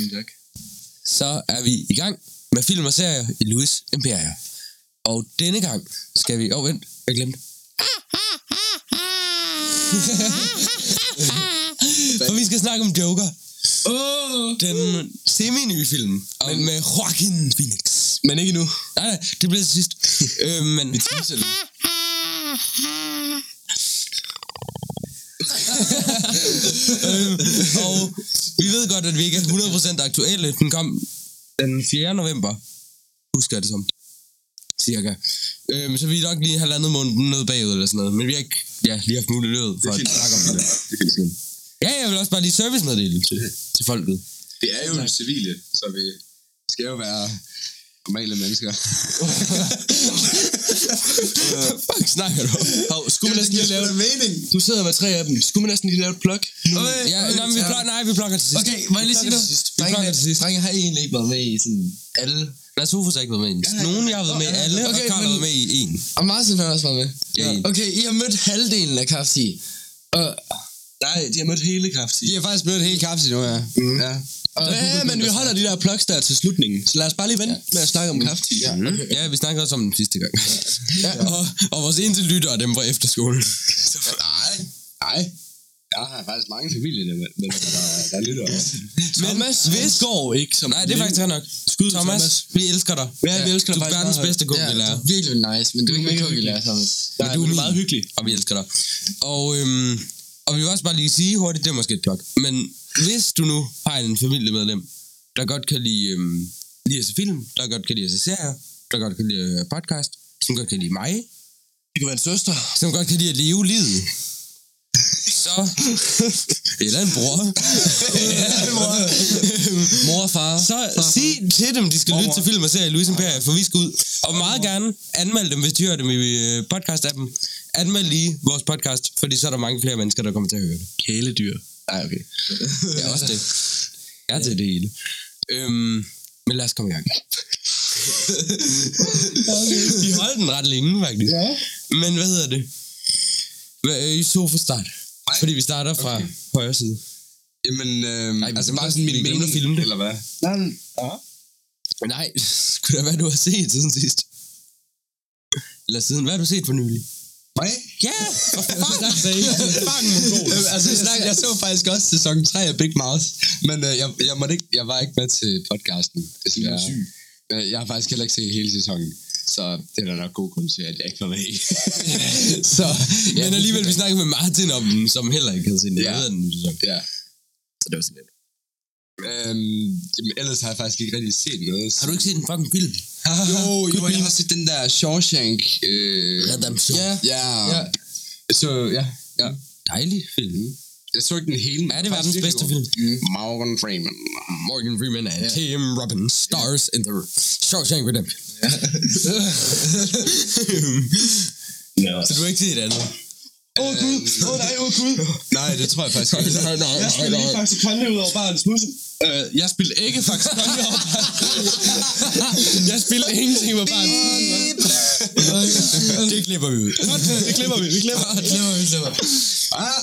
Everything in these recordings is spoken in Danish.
Mm, tak. så er vi i gang med film og serier i Louis Imperia. Og denne gang skal vi... Åh, oh, vent. Jeg glemte. For vi skal snakke om Joker. Åh! Den semi-nye film. Og med Joaquin Phoenix. Men ikke nu. Nej, nej, det bliver til sidst. øh, men... Vi teaser lidt. øhm, og vi ved godt, at vi ikke er 100% aktuelle. Den kom den 4. november. Husker jeg det som. Cirka. Øhm, så vi er nok lige halvandet måned noget bagud eller sådan noget. Men vi har ikke ja, lige haft mulighed for at snakke om det. Det er fint. Ja, jeg vil også bare lige servicemeddele til, til folket. Det er jo civile, så vi skal jo være normale mennesker. Fuck snakker du? Hov, skulle man næsten lige lave... mening. Du sidder med tre af dem. Skulle man næsten lige lave et plug? Nu? Ja, nej, men vi plukker, nej, vi plukker til sidst. Okay, må jeg lige sige noget? Vi plukker til sidst. Drenge har egentlig ikke været med i sådan alle. Nej, Sofus har ikke været med i en. Nogen, jeg har været med i alle, og Okay, Karl har været med i en. Og Martin har også været med. Ja. Okay, I har mødt halvdelen af Kafsi. Og Nej, de har mødt hele Kafsi. I har faktisk mødt hele Kafsi nu, ja. Mm. Ja. Ja, men vi holder de der plugs der til slutningen. Så lad os bare lige vente med at snakke om Kafsi. Ja, Mm. okay. Ja, vi snakkede også om den sidste gang. Ja. og, og vores eneste lyttere, dem fra efterskolen. Nej, nej. Jeg har faktisk mange familiemedlemmer, der, der lytter også. Thomas Vestgaard ikke som... Nej, det er faktisk nok. Skud Thomas, Thomas. vi elsker dig. Ja, vi elsker Du dig er faktisk verdens bedste Ja, kukkelerer. det er virkelig nice, men det er ikke hyggeligt, Thomas. Nej, du er du er meget hyggelig. Og vi elsker dig. Og, øhm, og vi vil også bare lige sige hurtigt, det er måske et plok. Men hvis du nu har en familiemedlem, der godt kan lide, øhm, lide at se film, der godt kan lide at se serier, der godt kan lide at høre podcast, som godt kan lide mig, Det kan være en søster. som godt kan lide at leve livet, så... Eller en bror. Mor og far. Så sig til dem, de skal lytte til film og serier i Louis Imperia, for vi skal ud. Og meget gerne anmeld dem, hvis de hører dem i øh, podcast-appen. Anmeld lige vores podcast, fordi så er der mange flere mennesker, der kommer til at høre det. Kæledyr. Nej, okay. Det er også det. Jeg er til det hele. Øhm, men lad os komme i gang. Vi holdt den ret længe, faktisk. Ja. Men hvad hedder det? Hvad, øh, I sofa start. Fordi vi starter fra okay. højre side. Jamen, øhm, Nej, altså bare sådan min mening, at filme det. eller hvad? Nej, skulle da være, du har set siden sidst? Eller siden, hvad har du set for nylig? Ja, for fuck Øhm, altså, jeg, jeg så faktisk også sæson 3 af Big Mouth, men øh, jeg, jeg, måtte ikke, jeg var ikke med til podcasten. desværre. Øh, Jeg har faktisk heller ikke set hele sæsonen, så det er der nok god grund til, at jeg ikke var med i. så, Men alligevel, vi snakkede med Martin om den, som heller ikke havde set den. Ja. Jeg den sæson. Ja. Så det var sådan lidt. Øhm, jamen, ellers har jeg faktisk ikke rigtig set noget. Har du ikke set en fucking film? Jo, jo, jeg har set den der Shawshank. Øh, Redemption. Ja, ja. Ja. Så, ja, ja. Dejlig film. Jeg så ikke den hele. Er det verdens bedste film? Morgan Freeman. Morgan Freeman and Tim Robbins stars in the Shawshank Redemption. Så du har ikke set andet? Åh, oh, Gud. Åh, oh, nej, åh, oh, Gud. Nej, det tror jeg faktisk ikke. nej, nej, Jeg spiller lige faktisk konge ud over barens mus. Øh, jeg spiller ikke faktisk konge over barens Jeg spiller ingenting med barens Det klipper vi ud. Det klipper vi, vi klipper. Det klipper vi, klipper. Ah,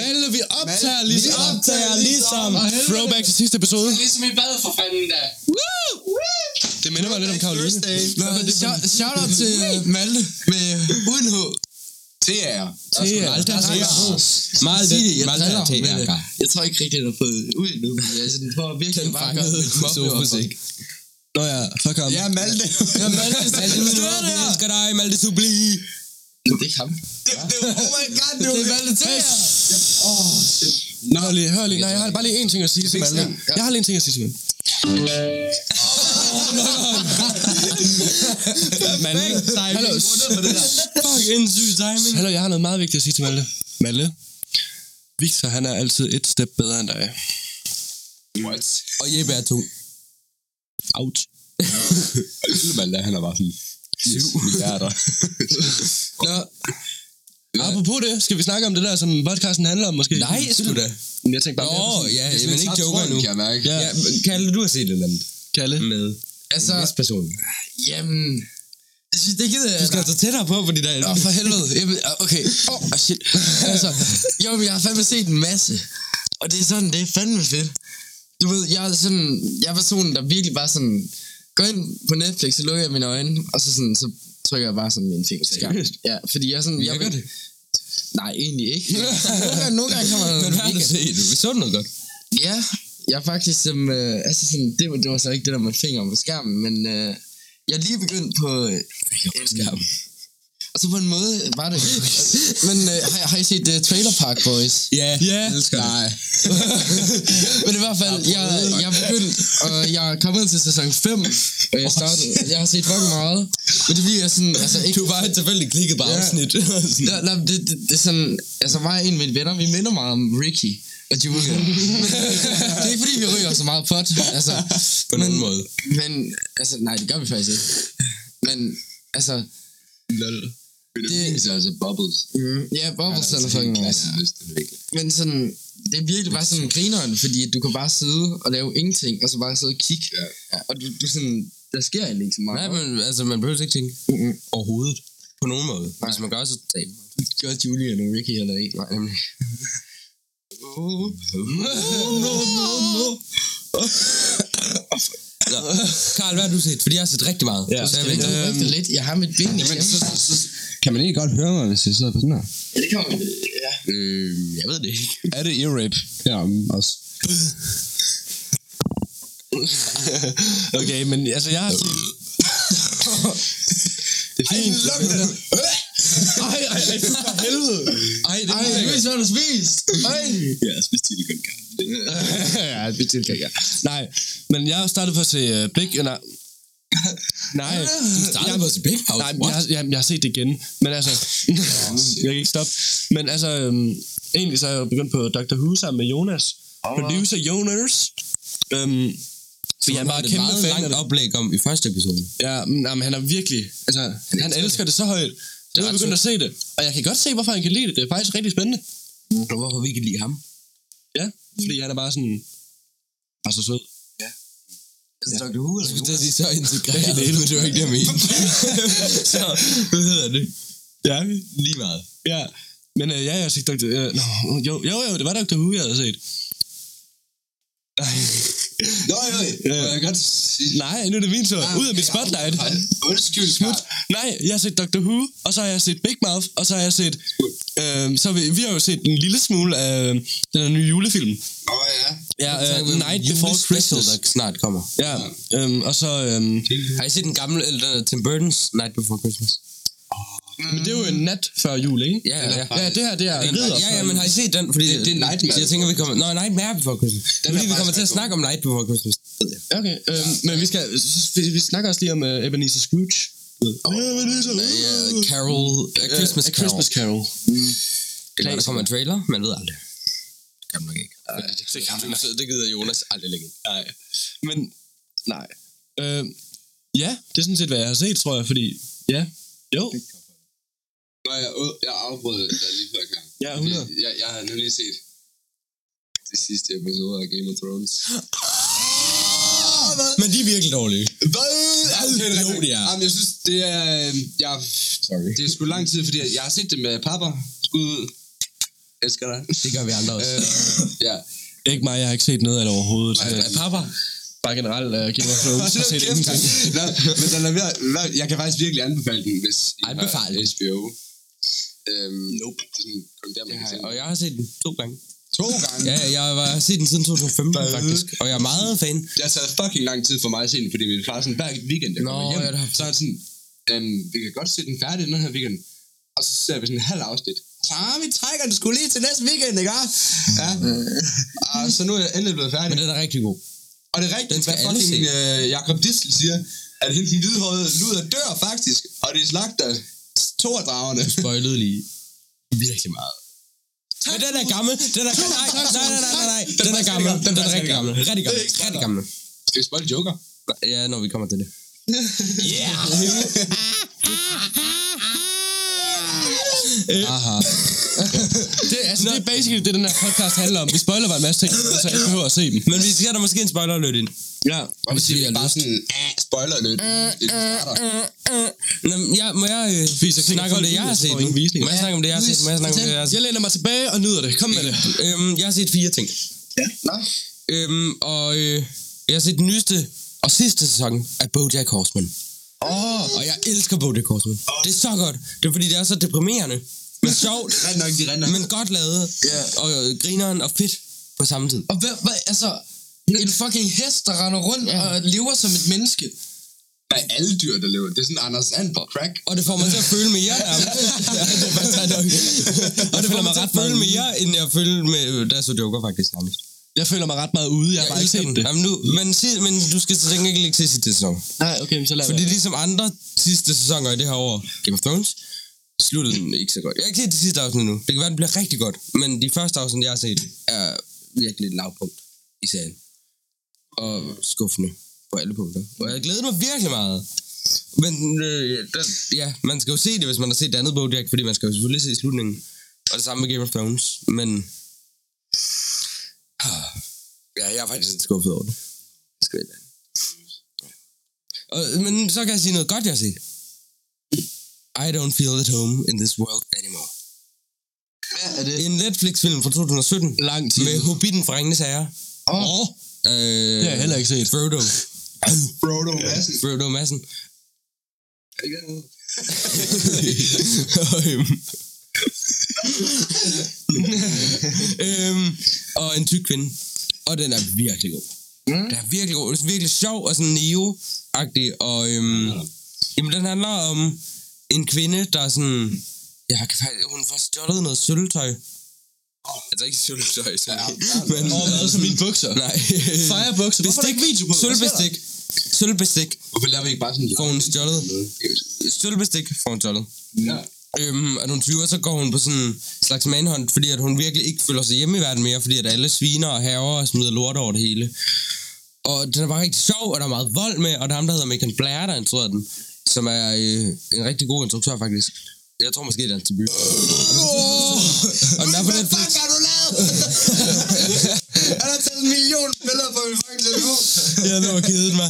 Malte, vi optager Malte, ligesom, vi optager ligesom Og helvede. throwback til sidste episode. Ligesom i bad for fanden da. Det minder mig lidt om Karoline. Shout-out til Malte med uden H. Til jer. Thea. Malte er Sig Malte det, jeg er tror ikke rigtig, den har fået ud endnu, men jeg er sådan for virkelig bare gøre mit musik. Nå ja, fuck ham. Ja, Malte. Ja, Malte, Malte, Vi elsker dig, Malte Subli. det er ham. Det, det, oh my god, det Det er Malte til Nå, hør lige, hør lige. Nej, jeg har bare lige en ting at sige til Malte. Jeg har lige en ting at sige til Malte. Malte, Hallo. Fuck, en syg timing. Hallo, jeg har noget meget vigtigt at sige til Malte. Malte. Victor, han er altid et step bedre end dig. What? Og Jeppe er to. Lille Malte, han er bare sådan... 7 milliarder. Nå. Apropos det, skal vi snakke om det der, som podcasten handler om måske? Nej, sgu da. Men Jeg tænkte bare, Nå, mere ja, er sådan men en ikke joker nu. Kan jeg mærke. Ja. Ja, Kalle, du har set et eller andet Kalle. med Altså, en vis person. jamen... Jeg synes, det gider jeg. Du skal altså tættere på, fordi der Åh, for helvede. Jamen, okay. Åh, oh, shit. altså, jo, men jeg har fandme set en masse. Og det er sådan, det er fandme fedt. du ved, jeg er sådan, jeg er personen, der virkelig bare sådan, går ind på Netflix, så lukker jeg mine øjne, og så sådan, så trykker jeg bare sådan min finger til skærmen. Seriøst? Ja, fordi jeg er sådan, jeg det? Nej, egentlig ikke. nogle, gange, nogle gange kan man... Men hvad har du set? Vi så noget godt. Ja, jeg er faktisk som... Øh, altså sådan, det, var, det var så ikke det der med fingeren på skærmen, men øh, jeg er lige begyndt på... Øh, på skærmen. altså på en måde var det... men øh, har, har I set uh, Trailer Park Boys? Ja, Ja. elsker det. Nej. men i hvert fald, jeg, jeg er begyndt, og jeg er kommet til sæson 5, og jeg startede, jeg har set fucking meget, men det bliver sådan, altså ikke... Du var bare tilfældigt klikket på Ja. afsnit. Nej, nej, det, det, det, er sådan, altså mig og en af mine venner, vi minder meget om Ricky og Julia. Men det er ikke fordi, vi ryger så meget pot, altså. På nogen måde. Men, altså, nej, det gør vi faktisk ikke. Men, altså, Lol. Det Det- er altså, altså Bubbles. mm, ja, Bubbles er fucking klasse, nice. hvis det er virkelig. Men sådan, det er virkelig bare sådan grineren, fordi du kan bare sidde og lave ingenting, og så bare sidde og kigge. Ja. Og du, du sådan, der sker egentlig ikke så meget. Nej, men altså, man behøver ikke tænke Mm-mm. overhovedet. På nogen måde. Hvis man gør, så taber man. Det gør Julian og Ricky heller ikke. Nej, nemlig. Nå. Karl, hvad har du set? Fordi jeg har set rigtig meget. Ja. Så jeg ved ikke, ikke, lidt. Jeg har mit ben i Jamen, så, så, så, Kan man ikke godt høre mig, hvis jeg sidder på sådan her? Ja, det kommer ja. øh, jeg ved det ikke. Er det ear rape? Herom også. okay, men altså, jeg har set... det er fint. Ej, ej, ej, for helvede. Ej, det Ej, er hvad har du spist? Ej. ja, spist til det ja, det er det, ja. Nej, men jeg har startet på at se uh, Big... Nej, nej. Du startede at se Big House. Nej, jeg, har- jeg, jeg har set det igen, men altså, jeg kan ikke stoppe. Men altså, øhm, egentlig så er jeg begyndt på Dr. Who sammen med Jonas. Producer Jonas. Øhm, så jeg et kæmpe meget fan af langt det. oplæg om i første episode. Ja, men, jamen, han er virkelig, altså, han elsker det så højt. Jeg er begyndt at se det. Og jeg kan godt se, hvorfor han kan lide det. Det er faktisk rigtig spændende. Og hvorfor vi kan lide ham. Ja, fordi han er bare sådan, bare så sød. Altså, Dr. Who, Jeg skulle til at sige, så integreret, men det var ikke det, jeg mente. så, hvad hedder det? Ja, Lige meget. ja. Men øh, ja, jeg har set Dr. Øh, no, jo, jo, jo, det var Dr. Who, jeg havde set. Nej. Nå, jo, jo. Jeg kan godt sige... Nej, nu er det min tur. Ud af mit spotlight. Undskyld, Smut. Nej, jeg har set Dr. Who, og så har jeg set Big Mouth, og så har jeg set... Øhm, så vi, vi har jo set en lille smule af den her nye julefilm. Nå, ja. Ja, uh, Night Before Christmas. Der snart kommer. Ja, øhm, og så... Øhm, Har I set den gamle, eller Tim Burton's Night Before Christmas? Men det er jo en nat før jul, ikke? Ja, ja, ja. Ja, det her, det er Den, ridder ja, ja, men har I set den? Fordi Det- det er Nightmare Jeg tænker, vi kommer... Nå, Nightmare Before Christmas. Det er fordi, vi kommer til at snakke om Night Before Christmas. Okay, øhm, men vi skal... Vi, vi snakker også lige om uh, Ebenezer Scrooge. Ebenezer Ja, Carol... A Christmas Carol. Christmas Carol. Eller der kommer en trailer, man ved aldrig. Det kan man ikke. Det, kan man, det gider Jonas aldrig lægge. Nej. Men, nej. Øh, ja, det er sådan set, hvad jeg har set, tror jeg, fordi... Ja, jo. Jeg, jeg afbrød dig lige før gang. Ja, 100. Fordi Jeg, jeg har nu lige set det sidste episode af Game of Thrones. Men de er virkelig dårlige. Hvad? Okay, det er jo, de er. Jamen, jeg synes, det er... øh, Jeg, Sorry. det er sgu lang tid, fordi jeg har set det med pappa. Skud ud. Elsker dig. Det gør vi andre også. Øh, ja. Ikke mig, jeg har ikke set noget af det overhovedet. Nej, Øh, Papa? Bare generelt uh, Game of Thrones. har set ingenting. Nå, men den er ved, jeg kan faktisk virkelig anbefale den, hvis I har Anbefale? HBO. Øhm, nope. Det er sådan, kun der, man kan se Og jeg har set den to gange. To gange. Ja, jeg har set den siden 2015 faktisk. Og jeg er meget fan. Det har taget fucking lang tid for mig at se den, fordi vi klarer sådan hver weekend, jeg Nå, kommer hjem. ja, det har- så er det sådan, øhm, vi kan godt se den færdig den her weekend. Og så ser vi sådan en halv afsnit. Så ah, vi trækker den skulle lige til næste weekend, ikke? Ja. og så nu er jeg endelig blevet færdig. Men den er rigtig god. Og det er rigtigt, hvad fucking øh, Jacob Dissel siger, at hende den hvidhårede luder dør faktisk, og de slagter Thor-dragerne. Spoilede lige virkelig meget. Men den er gammel. Den er nej, nej, nej, nej, nej, nej. Den er gammel. Den er rigtig gammel. Rigtig gammel. Rigtig gammel. Skal vi spoil Joker? Ja, når vi kommer til det. Aha. det, altså, det er basically det, den her podcast handler om. Vi spoiler bare en masse ting, så jeg ikke behøver at se dem. Men vi skal der måske en spoiler alert ind. Ja. Og hvis vi har bare sådan, ah, spoiler lidt. Det starter. Nå, men jeg, må jeg øh, så snakke om det, jeg har set nu? Må jeg snakke om det, jeg har set? Må jeg snakke om det, jeg har set? Jeg læner mig tilbage og nyder det. Kom med det. Øhm, jeg har set fire ting. Nå. Øhm, og øh, jeg har set den nyeste og sidste sæson af BoJack Horseman. Åh, Og jeg elsker BoJack Horseman. Det er så godt. Det er fordi, det er så deprimerende. Men sjovt, Ret nok, de render. men godt lavet. Ja. Og grineren og fedt på samme tid. og hvad, hvad, altså, en fucking hest, der render rundt Ja. og lever som et menneske. Der er alle dyr, der lever. Det er sådan Anders Sand på crack. Og det får mig til at føle mere. ja, det er faktisk nok. og det får mig til at føle mere, end jeg følte med, jeg så Joker faktisk nærmest. Jeg føler mig ret meget ude. Jeg har bare ikke set det. Jamen, nu, men, sig, men du skal til gengæld ikke se sidste sæson. Nej, okay, men så lad Fordi være. ligesom andre sidste sæsoner i det her år, Game of Thrones, sluttede den ikke så godt. Jeg har ikke set de sidste afsnit nu. Det kan være, det bliver rigtig godt. Men de første afsnit, jeg har set, er virkelig et lavpunkt i serien. Og skuffende på alle punkter. Og jeg glæder mig virkelig meget. Men øh, der, ja, man skal jo se det, hvis man har set det andet Bojack, fordi man skal jo selvfølgelig se slutningen. Og det samme med Game of Thrones. Men... Ja, jeg er faktisk lidt skuffet over det. Det skal jeg og, men så kan jeg sige noget godt, jeg har set. I don't feel at home in this world anymore. Hvad er det? En Netflix-film fra 2017 Lang tid. med Hobbiten fra Ringenes Herre. Åh, Øh, Det har jeg heller ikke set. Frodo. Frodo Madsen. Frodo Madsen. Øhm, øhm, og en tyk kvinde. Og den er virkelig god. Mm. Den er virkelig god. Den er virkelig sjov og sådan neo-agtig. Og øhm, jamen, den handler om en kvinde, der er sådan... Faktisk... Hun får stjålet noget sølvtøj. Altså ikke sølvtøj, sådan. men... Åh, hvad som mine bukser? Nej. Firebukser. Hvorfor er der ikke video på? Sølvbestik. Sølvbestik Hvorfor laver vi ikke bare sådan... får hun stjålet. Sølvbestik får hun stjålet. Ja. Øhm, at hun 20 så går hun på sådan en slags manhunt, fordi at hun virkelig ikke føler sig hjemme i verden mere, fordi at alle sviner og haver og smider lort over det hele. Og den er bare rigtig sjov, og der er meget vold med, og der er ham, der hedder Megan Blair, der instruerer den, som er øh, en rigtig god instruktør faktisk. Jeg tror måske, det er hans debut. og den er på Netflix. har du lavet? Han har taget en million billeder på min fucking telefon. Ja, det var kedet mig.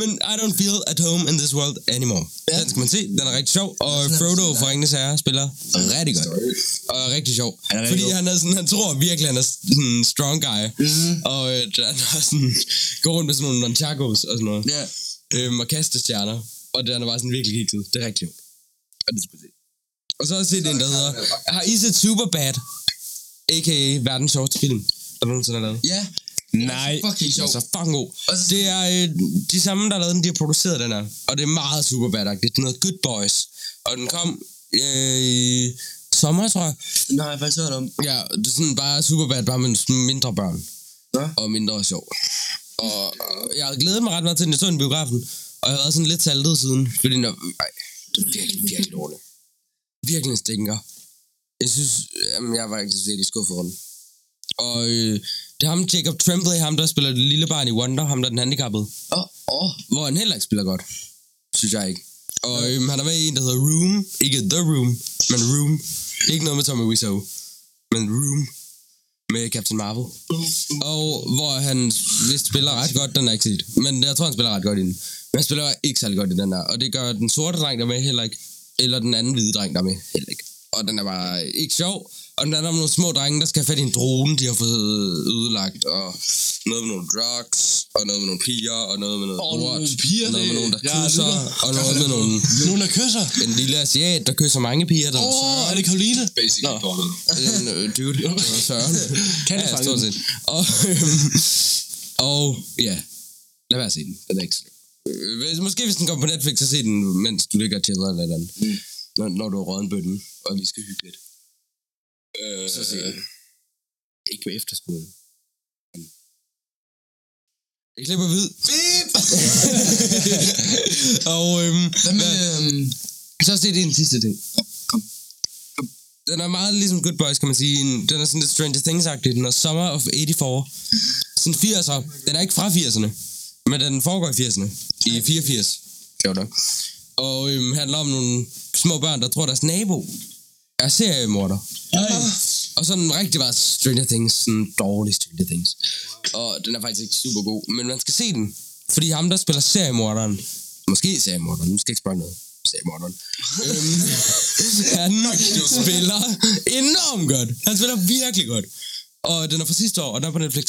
Men I don't feel at home in this world anymore. Ja. Den skal man se. Den er rigtig sjov. Og Frodo fra Ringenes Herre spiller rigtig godt. Og er rigtig sjov. Han er fordi han, er sådan, han tror virkelig, han er sådan en strong guy. Mm-hmm. Og øh, han har sådan, går rundt med sådan nogle nunchakos og sådan noget. Ja. Øhm, og kaster stjerner. Og den er bare sådan virkelig kikset. Det er rigtig sjovt. Og det skal man se. Og så har jeg set en, der hedder... Har I set Superbad? A.k.a. verdens sjoveste film, der nogensinde har lavet. Ja. Nej. Fucking sjov. Altså, fucking god. Så- Det er øh, de samme, der lavet den, de har produceret den her. Og det er meget super bad Det er noget Good Boys. Og den kom øh, i sommer, tror jeg. Nej, jeg faktisk hørt om. Ja, det er sådan bare super bad, bare med mindre børn. Nå. Og mindre sjov. Og jeg glædet mig ret meget til, at jeg så den biografen. Og jeg har været sådan lidt saltet siden. Fordi den er, ej, det er virkelig, virkelig dårligt. Virkelig stinker. Jeg synes, jamen, jeg var ikke virkelig skuffet over den. Og øh, det er ham, Jacob Tremblay, ham der spiller det lille barn i Wonder, ham der er den handicappede. Åh, oh, åh. Hvor han heller ikke spiller godt, synes jeg ikke. Og øhm, han er med i en, der hedder Room. Ikke The Room, men Room. Ikke noget med Tommy Wiseau, men Room. Med Captain Marvel. Og hvor han vist spiller ret godt, den er ikke set. Men jeg tror, han spiller ret godt i den. Men han spiller ikke særlig godt i den der. Og det gør den sorte dreng, der er med, heller ikke. Eller den anden hvide dreng, der er med, heller ikke. Og den er bare ikke sjov. Og handler om nogle små drenge, der skal have fat i en drone, de har fået ødelagt. Og noget med nogle drugs, og noget med nogle piger, og noget med noget nogle lort, piger, og noget med det- nogen, der Ja, kysser, og noget med nogle, Nogen, der kysser. en lille asiat, der kysser mange piger, der Åh, oh, er det Karoline? Basically Nå. porno. en øh, dude, der hedder Søren. Kan jeg ja, fange stort set. Og, øhm, og ja, lad være at se den. Den er ikke så øh, hvis- Måske hvis den kommer på Netflix, så se den, mens du ligger og chiller eller noget andet. Mm. Når, når du har røget en bøtten, og vi skal hygge lidt. Øh, Så se den. Ikke på efterskolen. Jeg klipper vid. Beep! og øhm, Hvad med... Øhm, så se det en sidste ting. Den er meget ligesom Good Boys, kan man sige. En- Den er sådan lidt Stranger Things-agtig. Den er Summer of 84. Sådan 80'er. Den er ikke fra 80'erne, men den foregår i 80'erne. I 84. Sjovt nok. Og øhm, handler om nogle små børn, der tror, deres nabo er seriemorder. Og sådan rigtig meget Stranger Things, sådan dårlig Stranger Things. Og den er faktisk ikke super god, men man skal se den. Fordi ham, der spiller seriemorderen, måske seriemorderen, nu skal jeg ikke spørge noget, seriemorderen, øhm, han spiller enormt godt. Han spiller virkelig godt. Og den er fra sidste år, og den er på Netflix.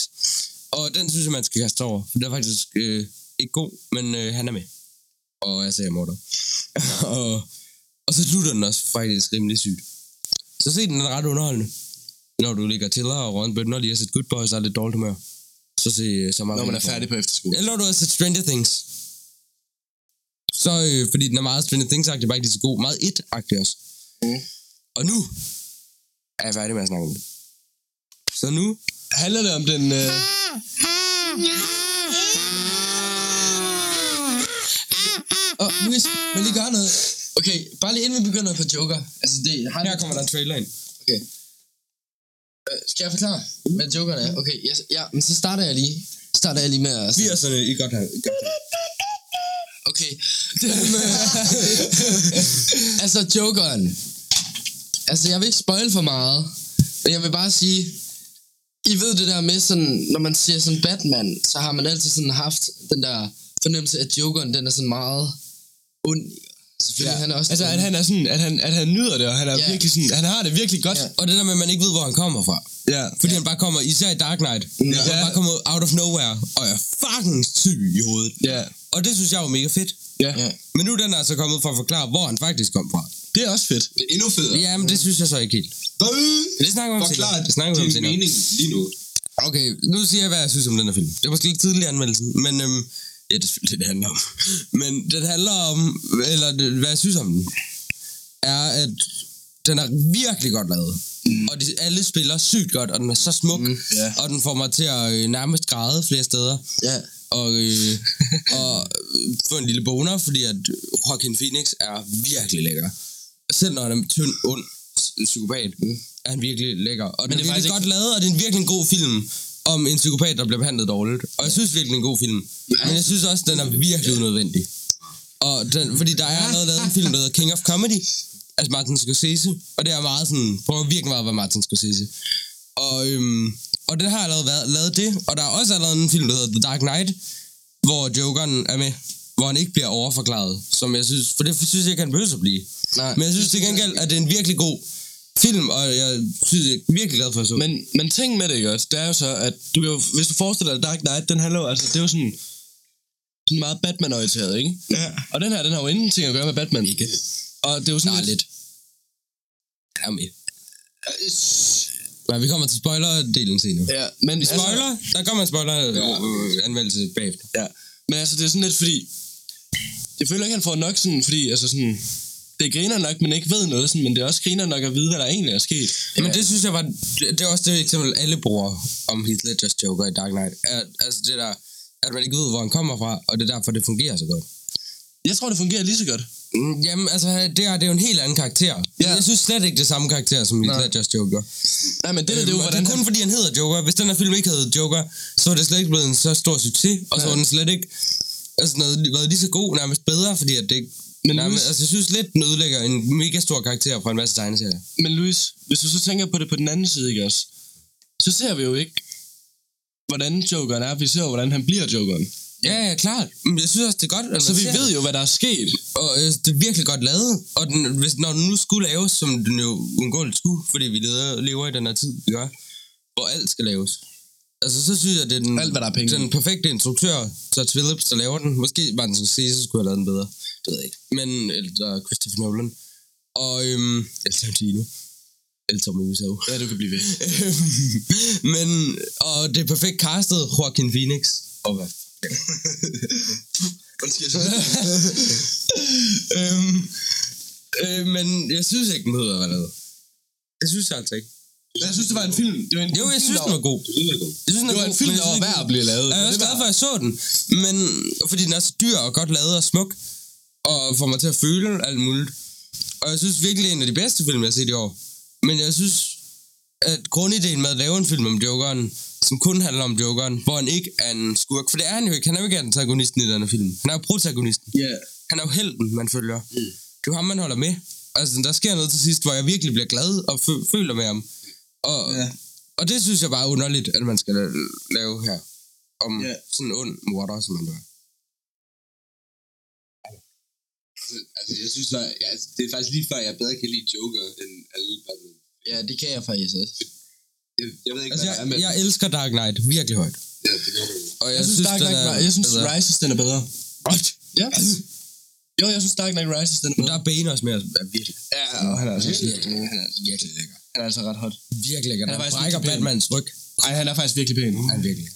Og den synes jeg, man skal kaste over. For den er faktisk øh, ikke god, men øh, han er med. Og jeg ser morder. og, og så slutter den også faktisk rimelig sygt. Så se den, den er ret underholdende. Når du ligger til og bøtten og lige har set Good Boys og er lidt dårligt humør. Så se øh, så meget. Når man er færdig på efterskole. Eller når du har set Stranger Things. Så, øh, fordi den er meget Stranger Things-agtig, bare ikke lige så god. Meget it-agtig også. Mm. Og nu er jeg færdig med at snakke om det. Så nu... Handler det om den... Øh... Og Louis, vil lige gøre noget? Okay, bare lige inden vi begynder på Joker. Altså, det har Her kommer der en trailer ind. Okay. Øh, skal jeg forklare, hvad Jokeren er? Okay, yes, ja, men så starter jeg lige. Starter jeg lige med at... 80'erne i godt have. Okay. altså, Jokeren. Altså, jeg vil ikke spoil for meget. Men jeg vil bare sige... I ved det der med sådan... Når man ser sådan Batman, så har man altid sådan haft den der fornemmelse, at Jokeren, den er sådan meget ond. Selvfølgelig, ja. han er også... Altså, at han er sådan, at han, at han nyder det, og han er Ja. ja. virkelig sådan, han har det virkelig godt. Ja. Og det der med, at man ikke ved, hvor han kommer fra. Ja. Fordi han bare kommer, især i Dark Knight, ja. han bare kommer out of nowhere, og er fucking syg i hovedet. Ja. Og det synes jeg var mega fedt. Ja. Ja. Men nu er den altså kommet for at forklare, hvor han faktisk kom fra. Det er også fedt. Det er endnu federe. Ja, men det synes jeg så ikke helt. Det snakker vi om senere. Det snakker vi om senere. mening lige nu. Okay, nu siger jeg, hvad jeg synes om den her film. Det er måske lidt tidlig anmeldelsen, men øhm, ja, det er selvfølgelig det, det handler om. Men den handler om, eller hvad jeg synes om den, er, at den er virkelig godt lavet. Mm. Og de, alle spiller sygt godt, og den er så smuk, mm, ja. og den får mig til at øh, nærmest græde flere steder. Ja. Og, øh, og øh, få en lille boner, fordi at Joaquin Phoenix er virkelig lækker. Selv når han er tynd, ond psykopat, mm. er han virkelig lækker. Og den det er er virkelig faktisk godt lavet, og det er en virkelig god film om en psykopat, der bliver behandlet dårligt. Og jeg synes virkelig, det er en god film. Men jeg synes også, den er virkelig unødvendig. Og den, fordi der er allerede lavet en film, der hedder King of Comedy, altså Martin Scorsese, og det er meget sådan, prøver virkelig meget at være Martin Scorsese. Og, øhm, og den har allerede været, lavet det, og der er også allerede en film, der hedder The Dark Knight, hvor Jokeren er med, hvor han ikke bliver overforklaret, som jeg synes, for det synes jeg ikke, han behøver at blive. Nej. Men jeg synes til gengæld, at det er en virkelig god film, og jeg synes, jeg er virkelig glad for at så. Men, men ting med det, ikke også? Det er jo så, at du kan jo, hvis du forestiller dig Dark Knight, den handler jo, altså, det er jo sådan, sådan meget Batman-orienteret, ikke? Ja. Og den her, den har jo ingenting at gøre med Batman. Ikke. Og det er jo sådan Nej, lidt. Jeg er med. Nej, vi kommer til spoiler-delen senere. Ja, men Vi spoiler, der kommer en spoiler-anmeldelse bagefter. Ja, men altså, det er sådan lidt fordi... Jeg føler ikke, han får nok sådan, fordi altså sådan... Det griner nok, men ikke ved noget, sådan, men det er også griner nok at vide, hvad der egentlig er sket. Men det synes jeg var, det, det er også det eksempel, alle bruger om Heath Ledgers Joker i Dark Knight. Er, altså det der, at man ikke ved, hvor han kommer fra, og det er derfor, det fungerer så godt. Jeg tror, det fungerer lige så godt. Mm, Jamen, altså, det er, det er jo en helt anden karakter. Ja. Jeg synes slet ikke, det er samme karakter som Heath. Ledgers Joker. Nej, men det, det, det er jo, Øhm, og hvordan det er kun han... fordi, han hedder Joker. Hvis den her film ikke hed Joker, så var det slet ikke blevet en så stor succes, og så Ja. var den slet ikke altså, noget, været lige så god, nærmest bedre, fordi at det. Men nærmest, Louis- altså, jeg synes lidt, den ødelægger en mega stor karakter fra en masse tegneserier. Men Louis, hvis du så tænker på det på den anden side, ikke også? Så ser vi jo ikke, hvordan Jokeren er. Vi ser jo, hvordan han bliver Jokeren. Ja, ja, klart. Men jeg synes også, det er godt, Så man vi ved jo, hvad der er sket. Og øh, det er virkelig godt lavet. Og den, hvis, når den nu skulle laves, som den jo undgåeligt skulle, fordi vi lever, lever i den her tid, vi gør, hvor alt skal laves. Altså, så synes jeg, det er den, Alt, hvad der er penge den perfekte instruktør, Todd Phillips, der laver den. Måske Martin Scorsese skulle have lavet den bedre. Det ved jeg ikke. Men, eller Christopher Nolan. Og, øhm, eller Tarantino. Eller Tommy Wiseau. Ja, du kan blive ved. Men, og det er perfekt castet, Joaquin Phoenix. Og hvad? øhm, øh, men jeg synes ikke, den være lavet. Det synes jeg altså ikke. Jeg synes, det var en film. Det var en Jo, jeg synes, den var god. Jeg synes, den Det var god, en film, men der var synes værd at blive lavet. Jeg er også glad var- for, at jeg så den. Men, fordi den er så dyr og godt lavet og smuk. Og får mig til at føle alt muligt. Og jeg synes virkelig, det er en af de bedste film, jeg har set i år. Men jeg synes, at grundideen med at lave en film om Jokeren, som kun handler om Jokeren, hvor han ikke er en skurk. For det er han jo ikke. Han er jo ikke antagonisten i den her film. Han er jo protagonisten. Ja. Han er jo helten, man følger. Mm. Det er jo ham, man holder med. Altså, der sker noget til sidst, hvor jeg virkelig bliver glad og fø- føler med ham. Og, Ja. og det synes jeg bare er underligt, at man skal la- lave her. Om Ja. sådan en ond morder, som han gør. Altså, altså, jeg synes, at, ja, altså, det er faktisk lige før, jeg bedre kan lide Joker end alle Batman. Ja, det kan jeg faktisk også. Jeg, jeg ved ikke, Altså, hvad der er med jeg, jeg elsker Dark Knight virkelig højt. Ja, det gør du. Og Jeg synes, Dark den Knight, er jeg synes bedre. Rises, den er bedre. What? Ja. Jo, jeg synes Dark Knight Rises, den er Men bedre. der er Bane også mere er virkelig, Ja, og han er altså, virkelig, han er, virkelig lækker. han er altså ret hot. Virkelig lækker. Han er faktisk brækker virkelig pæn. Batmans ryg. Ej, han er faktisk virkelig pæn. Han er virkelig.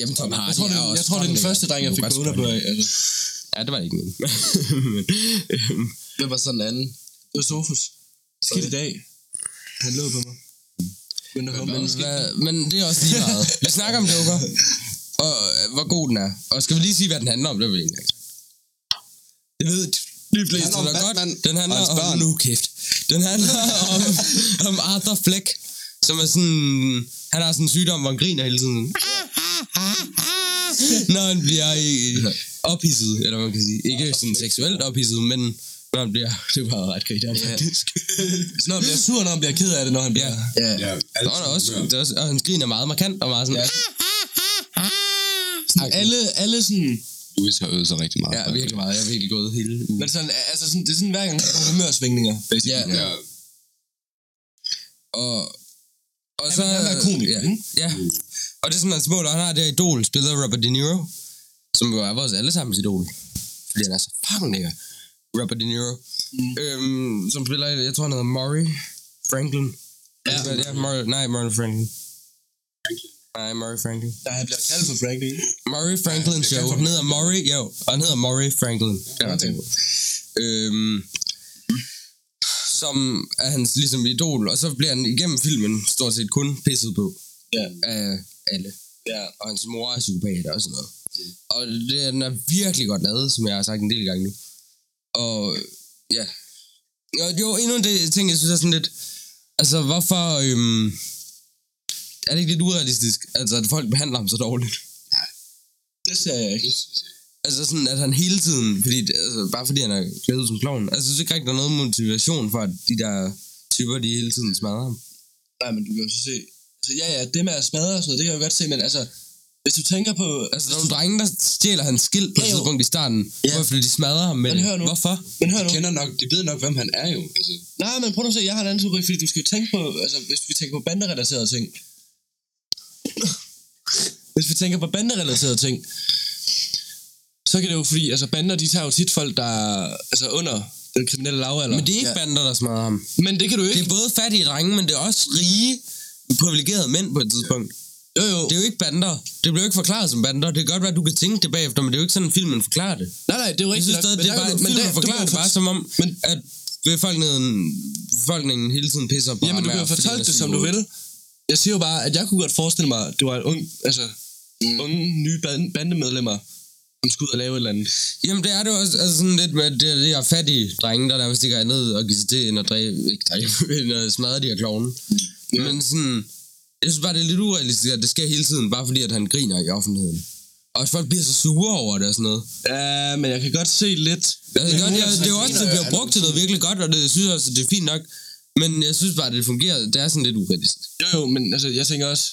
Jamen, Tom Hardy Jeg tror, det, er også jeg tror, det er den første dreng, jeg fik kan på. Altså, det. Ja, det var ikke min. Men, øhm, Det var sådan en anden. det var Sofus. Skidt i dag. Han lå på mig. Men, mig. hvad, men det er også lige meget. Vi snakker om Joker, og øh, hvor god den er. Og skal vi lige sige, hvad den handler om? Det vil vi ikke. Det ved de fleste da godt. Den handler om... Nu kæft. Den handler om, om Arthur Fleck, som er sådan... Han har sådan en sygdom, hvor han griner hele tiden. Når han bliver i, ophidset, eller hvad man kan sige. Ikke sådan seksuelt ophidset, men når han bliver... Det var ret griner, faktisk. Når han bliver sur, når han bliver ked af det, når han bliver... Ja. Ja. Ja, er også, der er også, og hans grin er meget markant, og meget sådan... Sådan, alle, alle sådan... Louis har øvet sig rigtig meget. Ja, virkelig meget. Jeg er virkelig gået hele ugen. Men sådan, altså sådan, det er sådan hver gang, der er humørsvingninger, basically. Ja. Ja, Og, og Han så... vil gerne være komiker, ja, ikke? ja. Og det er sådan, hans mål, og han har det her idol, spillet af Robert De Niro, som jo er vores allesammens idol. Fordi han er så fucking lækker. Robert De Niro. Mm. Øhm, som spiller, jeg tror han hedder Murray Franklin. Ja. ja Murray, nej, Murray Franklin. Nej, Murray Franklin. Der er blevet kaldt for Franklin. Murray Franklin Show. Han hedder Murray, jo, og han hedder Murray Franklin. Det Okay. okay. Øhm, som er hans ligesom idol, og så bliver han igennem filmen stort set kun pisset på Ja. af alle. Ja. Og hans mor er psykopat og sådan noget. Og det, den er virkelig godt lavet, som jeg har sagt en del gange nu. Og ja. Og jo, endnu en del ting, jeg synes er sådan lidt... Altså, hvorfor... Øhm, er det ikke lidt urealistisk, altså, at folk behandler ham så dårligt? Det ser jeg ikke. Altså sådan, at han hele tiden, fordi, det- altså, bare fordi han er klædet som klovn, altså jeg synes ikke rigtig, der er noget motivation for, at de der typer, de hele tiden smadrer ham. Nej, men du kan jo se... Altså, ja, ja, det med at smadre og sådan noget, det kan jeg jo godt se, men altså... Hvis du tænker på... Altså, der er nogle drenge, der stjæler hans skilt på et Ja, jo. tidspunkt i starten, Ja. hvorfor de smadrer ham med Men det. hør nu. Hvorfor? Men hør nu. de kender nok, de ved nok, hvem han er jo. Altså, Nej, men prøv nu at se, jeg har en anden teori, fordi du skal jo tænke på, altså hvis vi tænker på banderelaterede ting. hvis vi tænker på banderelaterede ting, så kan det jo fordi, altså bander, de tager jo tit folk, der er altså under den kriminelle lavalder. Men det er ikke ja. ja. bander, der smadrer ham. Men det kan du Det ikke. er både fattige drenge, men det er også rige, privilegerede mænd på et tidspunkt. Jo, jo. Det er jo ikke bander. Det bliver jo ikke forklaret som bander. Det kan godt være, at du kan tænke det bagefter, men det er jo ikke sådan, filmen forklarer det. Nej, nej, det er jo nok, stadig, men det er bare, du- filmen forklarer det bare som om, Men- at befolkningen, befolkningen hele tiden pisser på Jamen, du kan jo fortolke det, som du vil. Jeg siger jo bare, at jeg kunne godt forestille mig, at det var en ung, altså, mm. unge nye band- bandemedlemmer, som skulle ud og lave et eller andet. Jamen, det er det jo også altså sådan lidt med, at det er de her fattige drenge, der nærmest ikke har andet at give sig til, end at, dræbe, ikke dræbe, end at smadre de her klovne. Mm. Men sådan, jeg synes bare, det er lidt urealistisk, at det sker hele tiden, bare fordi, at han griner i offentligheden. Og folk bliver så sure over det og sådan noget. Ja, men jeg kan godt se lidt... Det, er, det, er, det er jo også, det bliver er- brugt til noget virkelig godt, og det jeg synes også, at det er fint nok. Men jeg synes bare, at det fungerer. Det er sådan lidt urealistisk. Jo, jo, men altså, jeg tænker også,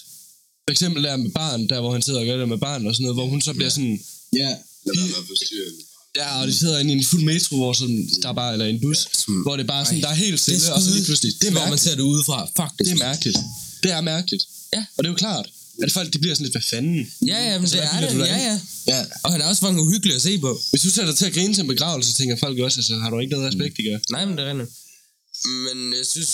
for eksempel der med barn, der hvor han sidder og gør det med barn og sådan noget, hvor hun så bliver sådan, ja. Lad være med at forstyrre. Ja, og de sidder inde i en fuld metro, hvor sådan, der er bare, eller en bus, Som- hvor det er bare sådan, Ej, der er helt stille, og så lige pludselig, det er hvor man ser det udefra. Fuck, det, Det er mærkeligt. Det er mærkeligt. Ja. Og det er jo klart, at folk, de bliver sådan lidt, hvad fanden? Ja, ja, men Altså, det er det. Ja, ja. Ja. Og han er også fucking uhyggelig at se på. Hvis du sætter dig til at grine til en begravelse, så tænker folk også, altså, har du ikke noget respekt, de gør? Nej, men det er rigtigt. Men jeg synes...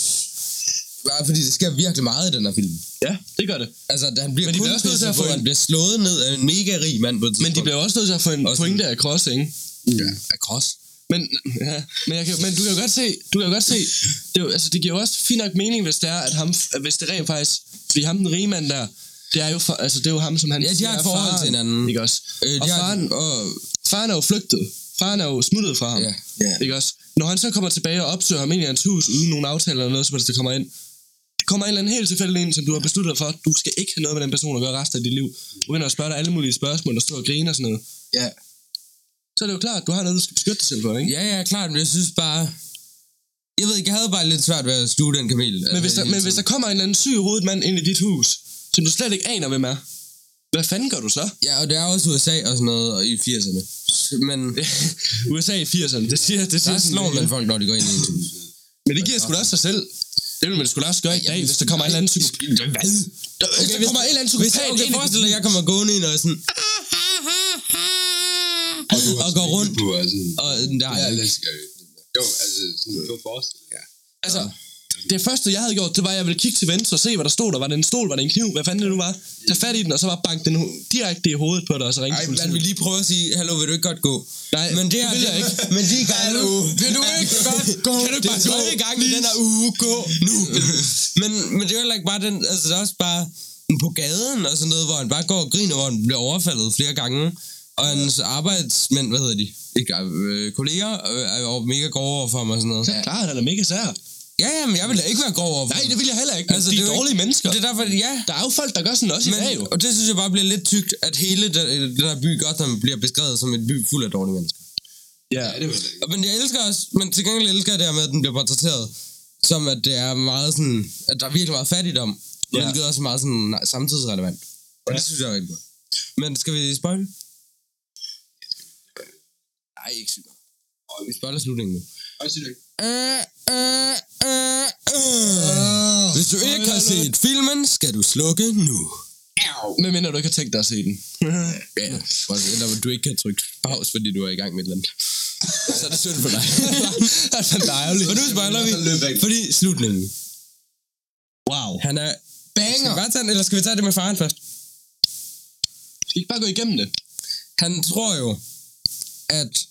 Bare fordi det sker virkelig meget i den her film. Ja, det gør det. Altså, han bliver Men de kun bliver også nødt til at få han en- bliver slået ned af en mega rig mand på Men de bliver også nødt til at få en Også pointe af cross, ikke? Ja, cross. Men, ja, men, jeg kan, men du kan jo godt se, du kan jo godt se, det, jo, altså, det giver jo også fint nok mening, hvis det er, at ham, hvis det rent faktisk, fordi ham den rige mand der, det er jo, for, altså, det er jo ham, som han Ja, de har et forhold faren, til hinanden. Ikke også? Øh, og har, faren, og, faren er jo flygtet. Faren er jo smuttet fra ham. Ja. Ja. Ikke også? Når han så kommer tilbage og opsøger ham ind i hans hus, uden nogen aftale eller noget, som helst, der kommer ind, det kommer en eller anden helt tilfældig ind, som du har besluttet dig for, du skal ikke have noget med den person at gøre resten af dit liv. Du begynder at spørge dig alle mulige spørgsmål, og stå og grine og sådan noget. Ja. Så er det jo klart, du har noget, du skal beskytte dig selv for, ikke? ja, ja, klart, men jeg synes bare... Jeg ved ikke, jeg havde bare lidt svært ved at sluge den kamel. Men hvis, der, men hvis der kommer en eller anden syg hovedet mand ind i dit hus, som du slet ikke aner, hvem er, hvad fanden gør du så? Ja, og det er også USA og sådan noget og i 80'erne. Men USA i 80'erne, det siger, det siger der slår man folk, når de går ind i et hus. Men det giver sgu da også sig selv. Det vil man sgu da også gøre i dag, hvis der kommer en eller anden psykopat. Hvad? Hvis der kommer en eller anden psykopat okay, ind i forestil dig, at jeg kommer gående ind og sådan... Og, går rundt. På, altså, Og der er jeg ikke. elsker jo. Altså, sådan, forestil dig. Altså, det første, jeg havde gjort, det var, at jeg ville kigge til venstre og se, hvad der stod der. Var det en stol, var det en kniv, hvad fanden det nu var? Tage fat i den, og så bare banke den direkte i hovedet på dig, og så ringe Ej, man vil lige prøve at sige, hallo, vil du ikke godt gå? Nej, men det, det er, vil jeg ikke. Men de er i gang nu. Vil du ikke godt gå? Kan du Det bare tredje gang i den her uge, gå nu. men, men det er heller ikke bare den, altså det er også bare på gaden og sådan noget, hvor han bare går og griner, hvor han bliver overfaldet flere gange. Og hans arbejdsmænd, hvad hedder de? Ikke, øh, kolleger øh, er jo mega grove over for ham og sådan noget. Ja, klart, han er mega sær. Ja, ja, men jeg vil da ikke være grov over for Nej, det vil jeg heller ikke. Altså, de det er dårlige ikke, mennesker. Det er derfor, ja. Der er jo folk, der gør sådan også i dag, jo. Men, og det synes jeg bare bliver lidt tykt, at hele den, den her by Gotham bliver beskrevet som en by fuld af dårlige mennesker. Ja. Ja, det vil jeg Men jeg elsker også, men til gengæld elsker jeg det her med, at den bliver portrætteret som, at det er meget sådan, at der er virkelig meget fattigdom, Ja. ja. hvilket også er meget sådan nej, samtidsrelevant. Og Ja. det synes jeg er rigtig godt. Men skal vi spoil? Nej, ikke sygt. Vi spoiler slutningen nu. Og ikke? Øh, øh, øh, øh. Hvis du ikke har set filmen, skal du slukke nu. Men mindre du ikke har tænkt dig at se den. Ja, eller du ikke kan trykke pause, fordi du er i gang med et eller andet. Så er det synd for dig. det er fandme ærgerligt. Og nu spoiler vi, fordi slutningen. Wow. Han er... Skal vi bare tage den, eller skal vi tage det med faren først? Skal I ikke bare gå igennem det? Han tror jo, at...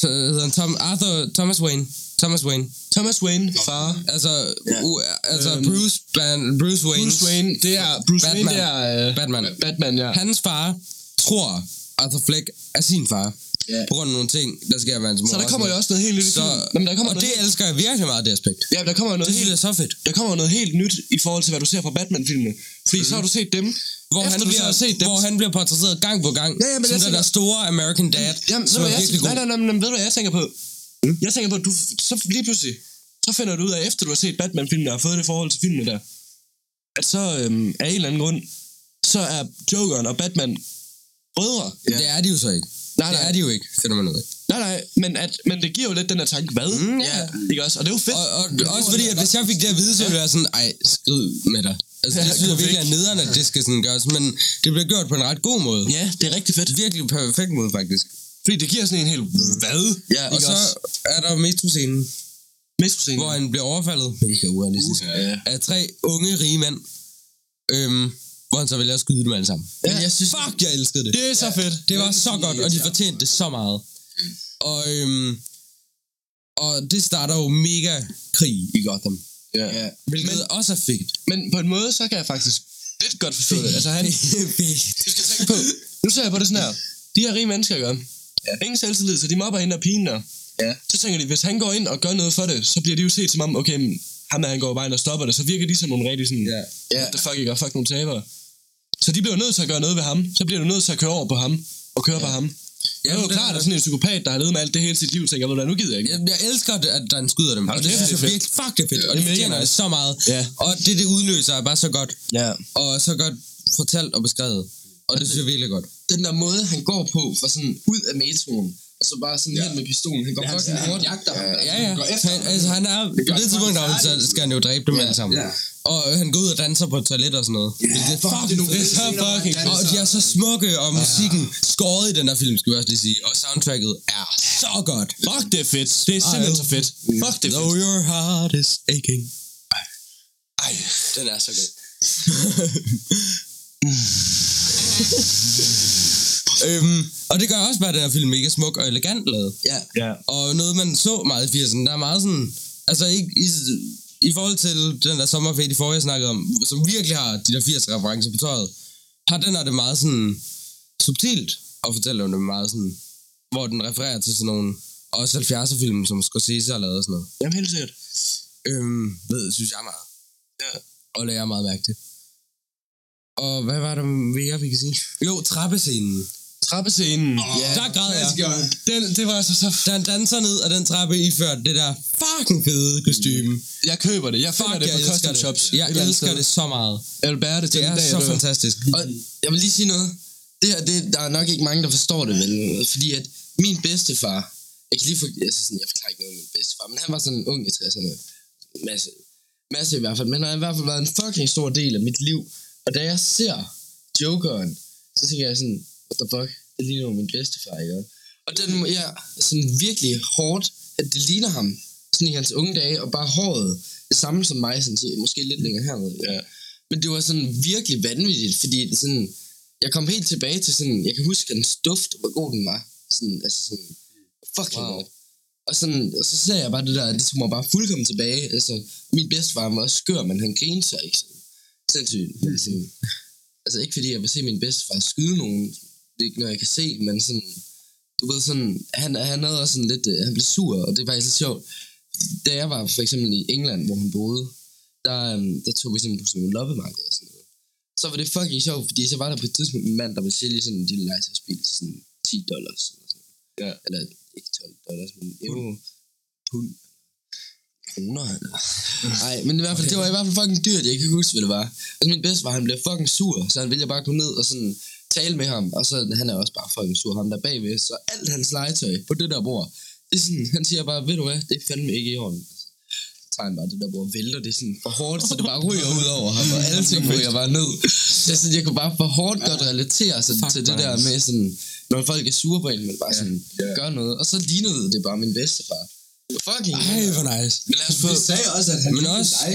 Så hedder han Tom, Arthur Thomas Wayne. Thomas Wayne. Thomas Wayne, far. Altså, Ja. u, altså Øhm, Bruce, Ban, Bruce Wayne. Bruce Wayne, det er... Bruce Batman. Wayne, det er... Uh, Batman. Batman, ja. Hans far tror, Arthur Fleck er sin far. Ja. På grund af nogle ting, der sker med hans mor. Så der kommer jo også noget helt nyt i Så, filmen. Jamen, der kommer og noget det helt, elsker jeg virkelig meget, det aspekt. ja, der kommer noget Det synes jeg helt, er så fedt. der kommer noget helt nyt i forhold til, hvad du ser fra Batman-filmene. Fordi så har du set dem. Hvor Efter han, bliver, har set dem, hvor han bliver portrætteret gang på gang. Ja, ja, men som den tænker- der store American Dad, Jamen, som er virkelig jeg, god. nej, nej, nej, ved du, hvad jeg tænker på? Mm? Jeg tænker på, at du, så lige pludselig, så finder du ud af, efter du har set Batman-filmene og har fået det forhold til filmene der, at så øhm, af en eller anden grund, så er Jokeren og Batman brødre. Ja. Det er de jo så ikke. Nej, Det nej. er de jo ikke, finder man ud af. Nej, nej, men, at, men det giver jo lidt den her tanke, hvad? Mm, ja. Ikke også? Og det er jo fedt. Og, og, også fordi, at hvis jeg fik det at vide, så ville jeg være sådan, ej, skrid med dig. Altså, det synes jeg virkelig er nederen, at det skal sådan gøres, men det bliver gjort på en ret god måde. Ja, det er rigtig fedt. Virkelig perfekt måde, faktisk. Fordi det giver sådan en helt, hvad? Ja, Og så er der metroscenen, Metroscenen. hvor han bliver overfaldet, mega urealistisk, Ja. af tre unge rige mænd, øhm, hvor han så vælger at skyde dem alle sammen. Men jeg synes, Fuck, jeg elskede det. Det er så fedt. Det var så godt, og de fortjente det så meget. Og, øhm, og det starter jo mega krig i Gotham. Ja. Hvilket men, også er fedt. Men på en måde, så kan jeg faktisk lidt godt forstå det. Altså han, du skal tænke på, nu ser jeg på det sådan her. De her rige mennesker gør. Ja. Ingen selvtillid, så de mobber hende og pigen der. Ja. Så tænker de, hvis han går ind og gør noget for det, så bliver de jo set som om, okay, men ham der, han går bare ind og stopper det, så virker de som nogle rigtig sådan, Ja. ja. what the fuck, ikke, og fuck nogle tabere. Så de bliver nødt til at gøre noget ved ham. Så bliver du nødt til at køre over på ham, og køre ja. på ham. Ja, det er jo det klart, er- at sådan en psykopat, der har levet med alt det hele sit liv, tænker, ved du nu gider jeg ikke. Jeg, jeg elsker, det, at han skyder dem. Hold Og det synes jeg det er fedt. virkelig, fuck det er fedt. Og det det er fortjener det så meget. Ja. Og det, det udløser er bare så godt. Ja. Og så godt fortalt og beskrevet. Og det synes jeg virkelig er godt. den der måde, han går på, for sådan ud af metroen, og så bare sådan ja. helt med pistolen. Han går Ja, fucking han hårdt. jagter ham. Ja, Ja, ja. går efter Han, altså, han er, på det han tidspunkt, der, så skal han jo dræbe dem Ja, alle sammen. ja. Og han går ud og danser på et toilet og sådan noget. Ja, Hvilket er fuck, fucking det er nogle scener, hvor han fucking. Og de er så smukke, og musikken skåret i den her film, skal vi også lige sige. Og soundtracket er så godt. Fuck, det er fedt. Det er simpelthen så fedt. Fuck, det er Though fedt. your heart is aching. Ej. Den er så god. øhm, og det gør også bare, at den her film mega smuk og elegant lavet. Ja. Ja. Og noget, man så meget i 80'erne, der er meget sådan... Altså ikke i, i forhold til den der sommerfete i forrige, jeg snakkede om, som virkelig har de der 80'er-referencer på tøjet, har den her det meget sådan subtilt at fortælle om det meget sådan, hvor den refererer til sådan nogle også 70'er-film, som Scorsese har lavet og sådan noget. Jamen, helt sikkert. Øhm, ved, synes jeg meget. Ja. Og lærer meget mærke til. Og hvad var der mere, vi kan sige? Jo, trappescenen. Trappescenen. Ja. Der græd jeg. Den, det var altså så... Da han danser ned ad den trappe iført det der fucking fede kostume. Jeg køber det. Jeg finder Fuck, det jeg på elsker custom det. shops. Jeg elsker sted. det så meget. Jeg vil bære det til Det den er dag, så jeg dør. fantastisk. Og jeg vil lige sige noget. Det her, det, der er nok ikke mange, der forstår det, vel? Fordi at min bedstefar, jeg kan lige for, altså sådan, jeg forklarer ikke noget om min bedstefar, men han var sådan en ung i 60'erne. Masse. Masse i hvert fald, men han har i hvert fald været en fucking stor del af mit liv. Og da jeg ser Jokeren, så tænker jeg sådan, what the fuck, det ligner jo min bedstefar, ikke? Og den må jeg sådan virkelig hårdt, at det ligner ham, sådan i hans unge dage, og bare håret, det samme som mig, sådan, til, måske lidt længere hernede. Ja. Men det var sådan virkelig vanvittigt, fordi det sådan, jeg kom helt tilbage til sådan, jeg kan huske hans duft, hvor god den var. Sådan, altså sådan, fucking wow. Og, sådan, og så ser jeg bare det der, det tog mig bare fuldkommen tilbage. Altså, min bedstefar var også skør, men han grinede sig ikke sådan. Sindssygt. Men sådan, altså ikke fordi jeg vil se min bedstefar skyde nogen, det er ikke noget, jeg kan se, men sådan, du ved sådan, han, han havde også sådan lidt, øh, han blev sur, og det var lidt sjovt. Da jeg var for eksempel i England, hvor han boede, der, um, der tog vi simpelthen på sådan nogle loppemarkeder og sådan noget. Så var det fucking sjovt, fordi så var der på et tidspunkt en mand, der ville sælge sådan en lille legetøjsbil til sådan 10 dollars. Eller, sådan. Ja. eller ikke 12 dollars, men euro. Pund. Kroner, eller? Nej, men i hvert fald, det var i hvert fald fucking dyrt, jeg kan ikke huske, hvad det var. Altså min bedste var, han blev fucking sur, så han ville bare gå ned og sådan tale med ham, og så han er også bare fucking sur, ham der bagved, så alt hans legetøj på det der bord, det er sådan, han siger bare, ved du hvad, det er fandme ikke i orden. Så tager han bare det der bord vælter, det er sådan for hårdt, så det bare ryger ud over ham, og alle ting ryger bare ned. Så sådan, jeg kunne bare for hårdt godt relatere sig til det der med sådan, når folk er sure på en, men bare sådan, gør noget. Og så lignede det bare min bedstefar. Fucking Ej, hvor nice. Men lad os få... Sagde også, at han Men også- dig.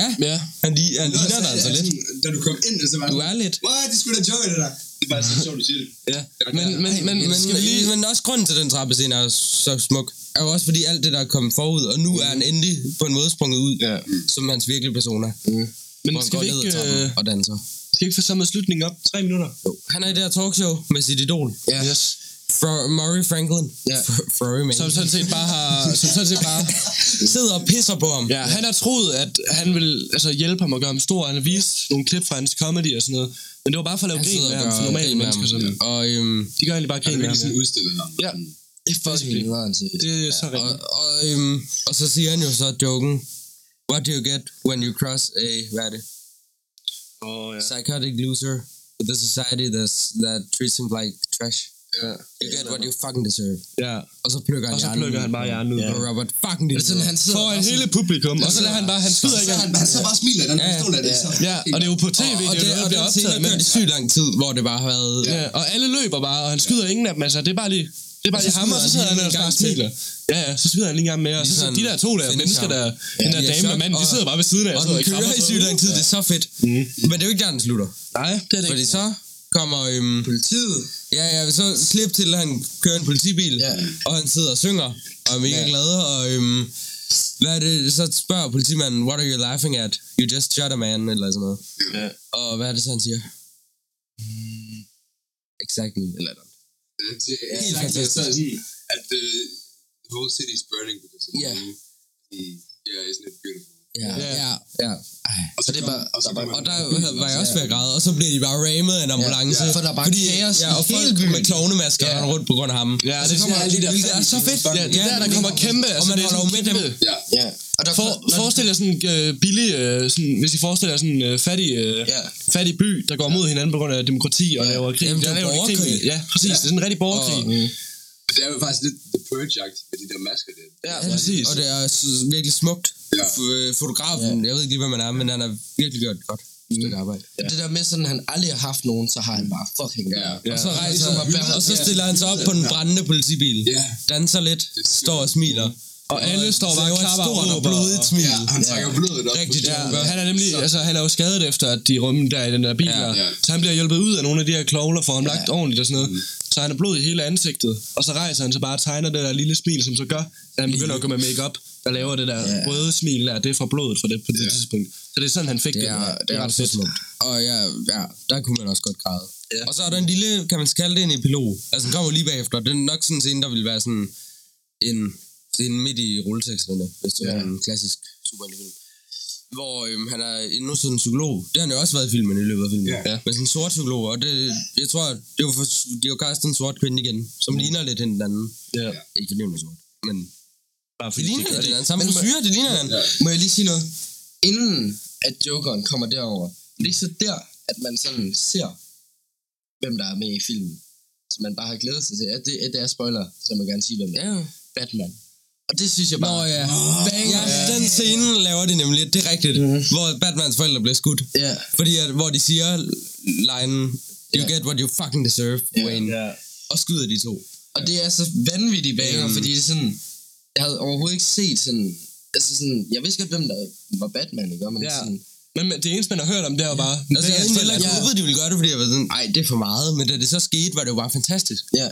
Ja, Ja. han, li- han ligner dig altså lidt. sådan, Da du kom ind, så var Du er lidt. What, det skulle da joke, det der. Det er bare så sjovt, du siger det. Ja. Men, men, men, men, men lige- men også grunden til, at den trappescene er så smuk, er jo også fordi alt det, der er kommet forud, og nu er han endelig på en måde sprunget ud, Ja. som hans virkelige persona. Men hvor han skal vi ned ad ikke, trappen øh, og danser. skal vi ikke få samlet slutningen op? Tre minutter? Han er i det her talkshow med sit idol, Ja. Yes. Fro- Murray Franklin. Ja. F- Furry man. Som sådan set bare har... Som sådan set bare... sidder og pisser på ham. Ja, han har troet, at han vil altså, hjælpe ham og gøre ham stor. Han har vist nogle klip fra hans comedy og sådan noget. Men det var bare for at lave Han grin med og ham for normale mennesker. Sådan. Og, øhm, De gør egentlig bare Han grin med ham. sådan udstillet ham. Ja. Det er fucking til. Det er så og, rigtigt. og, øhm, og så siger han jo så joken, What do you get when you cross a, hvad er det? Åh, ja. Psychotic loser with a society that's, that treats him like trash. Ja. You get what you fucking deserve. ja. Og så plukker han Og så plukker han bare hjernen ud. på Robert fucking Det er sådan, han sidder Foran hele publikum. Og så lader han bare... Han skyder ikke han, han så bare smiler, den Ja, ja. pistol er det. Så. Ja, og det er jo på tv, og, og, det er det, jo noget, og optaget. har sygt lang tid, hvor det bare har været... ja, og alle løber bare, og han skyder ingen af dem. Altså, det er bare lige... Det er bare Og så lige ham, og så sidder han og til. smiler. Ja, ja, så skyder han lige en gang med, og så sidder de der to der mennesker der, Ja, den der de er dame og manden, de og- sidder bare ved siden af, Og og den kører i sygt lang tid, det er så fedt. Mm. Men det er jo ikke der, den slutter. Nej, det er det Fordi ikke. så kommer... Øhm, Politiet. ja, ja, så klip til, at han kører en politibil, Ja. og han sidder og synger, og er mega Ja. glad, og øhm, hvad er det, så spørger politimanden, what are you laughing at? You just shot a man, eller sådan noget. Ja. Og hvad er det så, han siger? Exactly, eller noget. Det er Helt fantastisk. At uh, the whole city is burning because of Ja. you. Yeah, isn't it beautiful? Ja, Ja. ja, ja. Og Så det bare- og så Og der var jeg også ved at græde, og så bliver de bare rammet af en ambulance. ja, for der er bare kaos ja, og folk med klovnemasker Ja. ja. rundt på grund af ham. Ja, og det så kommer er alle de der det er så fedt. Ja, det er der, der kommer kæmpe... Og altså, man det er holder jo med dem. Ja. Ja. Og der For, forestil jer sådan en øh, billig, øh, sådan, hvis I forestiller jer sådan en øh, fattig, øh, Ja. fattig by, der går mod hinanden på grund af demokrati og Ja. laver krig. Jamen, det er Der laver de borgerkrig. krig med- Ja, præcis. Det er sådan en rigtig borgerkrig. Og- Mm. Det er jo faktisk lidt The Purge-agt med de der masker der. Ja, Ja, præcis. Og det er virkelig smukt. Ja. F- øh, Fotografen, jeg ved ikke lige, hvad man er, men han har virkelig gjort et godt stykke arbejde. Ja. Det der med sådan, han aldrig har haft nogen, så har han bare fucking Ja. ja. Og så rejser Ligesom at bære- og så stiller han sig op på den brændende politibil. Ja. Danser lidt, står og smiler. Og alle står bare og et klapper og stort og råber, blodigt smil. Ja, han trækker blodet op. Rigtig Ja, han er nemlig, altså han er jo skadet efter, at de rummer der i den der bil Ja. ja, Ja. Så han bliver hjulpet ud af nogle af de her klovler, får ham Ja. lagt ordentligt og sådan noget. Så han er blod i hele ansigtet. Og så rejser han sig bare og tegner det der lille smil, som så gør, at han begynder at gå med makeup der laver det der Ja. røde smil der. Det er fra blodet for det på det Ja. tidspunkt. Så det er sådan, han fik det. Det er, det er ret fedt. Smukt. Og ja, ja, der kunne man også godt græde. Ja. Og så er der en lille, kan man kalde det en epilog. Altså den kommer lige bagefter. Den er nok sådan en scene, der vil være sådan en scene midt i rulleteksterne, hvis det ja. er en klassisk superheltefilm. Hvor øhm, han er endnu sådan en psykolog. Det har han jo også været i filmen i løbet af filmen. Ja. Ja. Men sådan en sort psykolog. Og det, jeg tror, det var for, de har jo kastet en sort kvinde igen, som mm. ligner lidt den anden. Ja. Ikke fordi hun er sort, men Bare det fordi ligner gør lidt det. den anden. Samme Men- frisyr, det ligner han. Ja. Må jeg lige sige noget? Inden at Jokeren kommer derover, det er ikke så der, at man sådan ser, hvem der er med i filmen. Så man bare har glædet sig til. At det, at det er spoiler, så jeg må gerne sige, hvem det er. Ja. Batman. Og det synes jeg bare... Nå ja. Bang, Ja, den scene laver de nemlig, det er rigtigt, hvor Batmans forældre bliver skudt. Ja. Fordi at, hvor de siger linen, you Ja. get what you fucking deserve, Ja. Wayne. Ja. Og skyder de to. Og det er så vanvittigt banger, Mm. fordi det er sådan... Jeg havde overhovedet ikke set sådan... Altså sådan... Jeg vidste godt, hvem der var Batman, ikke? Men Ja. sådan... Men, men det eneste, man har hørt om, det jo bare... Altså, jeg havde heller ikke Ja. håbet, de ville gøre det, fordi jeg var sådan, ej, det er for meget. Men da det så skete, var det jo bare fantastisk. Ja.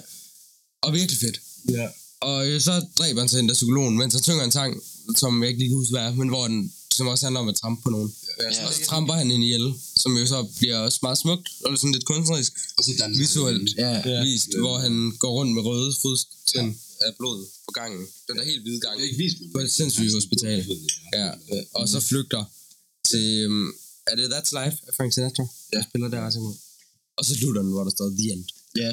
Og virkelig fedt. Ja. Og øh, så dræber han så hende der psykologen, mens han synger en sang, som jeg ikke lige kan huske, hvad er, men hvor den, som også handler om at trampe på nogen. Ja. Og så tramper han hende ihjel, som jo så bliver også meget smukt, og sådan lidt kunstnerisk, Og så danser visuelt Ja. ja. vist, hvor han går rundt med røde fodtrin af blod på gangen. Den der helt hvide gang. Det er ikke vist, men... På et sindssygt hospital. Ja, og så flygter til, um, er det That's Life af Frank Sinatra? Jeg spiller der også imod. Og så slutter den, hvor der står The End. Ja.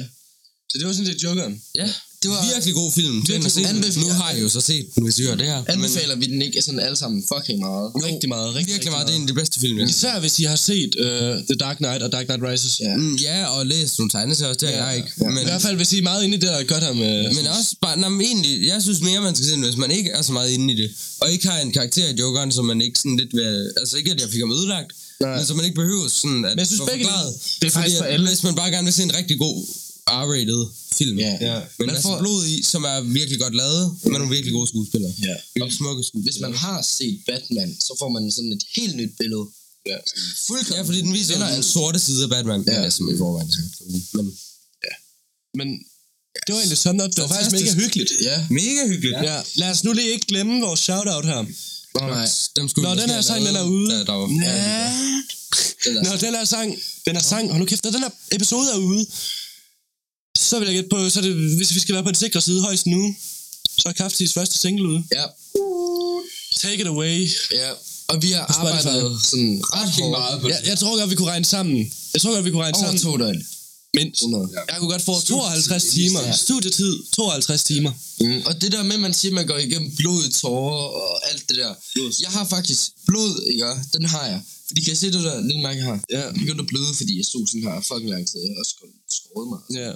Så det var sådan set Jokeren. Ja, Det var... virkelig god film. Virkelig god. Anbefaler- Nu har jeg jo så set den, hvis I hører det her. Anbefaler vi den ikke sådan alle sammen fucking meget? Men, rigtig meget. Rigtig, Virkelig meget, det er en af de bedste film, jeg. Især hvis I har set uh, The Dark Knight og Dark Knight Rises. Ja. Mm, Ja, og læst nogle tegneserier også, det har jeg ikke. Ja. Men, I hvert fald, hvis I er meget inde i det, og godt ham... Men også bare, nej, men egentlig, jeg synes mere, man skal se den, hvis man ikke er så meget inde i det. Og ikke har en karakter i Jokeren, som man ikke sådan lidt vil... Altså ikke, at jeg fik ham ødelagt, Nej. men som man ikke behøver sådan at Men jeg synes begge forklaret. det er faktisk Fordi for alle. Hvis man bare gerne vil se en rigtig god R-rated film. Ja. Ja. Men Man masser får- blod i, som er virkelig godt lavet, med nogle virkelig gode skuespillere. Ja. Og smukke skuespillere. Hvis man har set Batman, så får man sådan et helt nyt billede. Ja. Fuldkommen. Ja, fordi den viser Den er alt. sorte side af Batman. Ja. Ja. Ja, som i forvejen. er for mig. Men Men det var egentlig sådan, at det var faktisk mega hyggeligt. Ja. mega hyggeligt. Ja. ja. Lad os nu lige ikke glemme vores shoutout her. Nej. Dem skulle Nå, vi den her sang, den er ude. Da, der var, Ja. Den er Når den her sang, den her sang, hold nu kæft, når den her episode er ude, så vil jeg gætte på, så det, hvis vi skal være på den sikre side højst nu, så er Kaftis første single ude. Ja. Take it away. Ja. Og vi har På Spotify. arbejdet sådan ret hårdt. meget på Jeg, jeg tror godt, vi kunne regne sammen. Jeg tror godt, vi kunne regne Over sammen. to døgn. Mindst. 100. Jeg kunne godt få 52 timer. Ja. Studietid, 52 timer. Mm. Og det der med, man siger, man går igennem blod, tårer og alt det der. Jeg har faktisk blod, ikke? Den har jeg. Fordi kan I se det der lille mærke, jeg har? Ja. Jeg begyndte at bløde, fordi jeg stod sådan her fucking lang tid. Jeg har også skåret mig. Ja.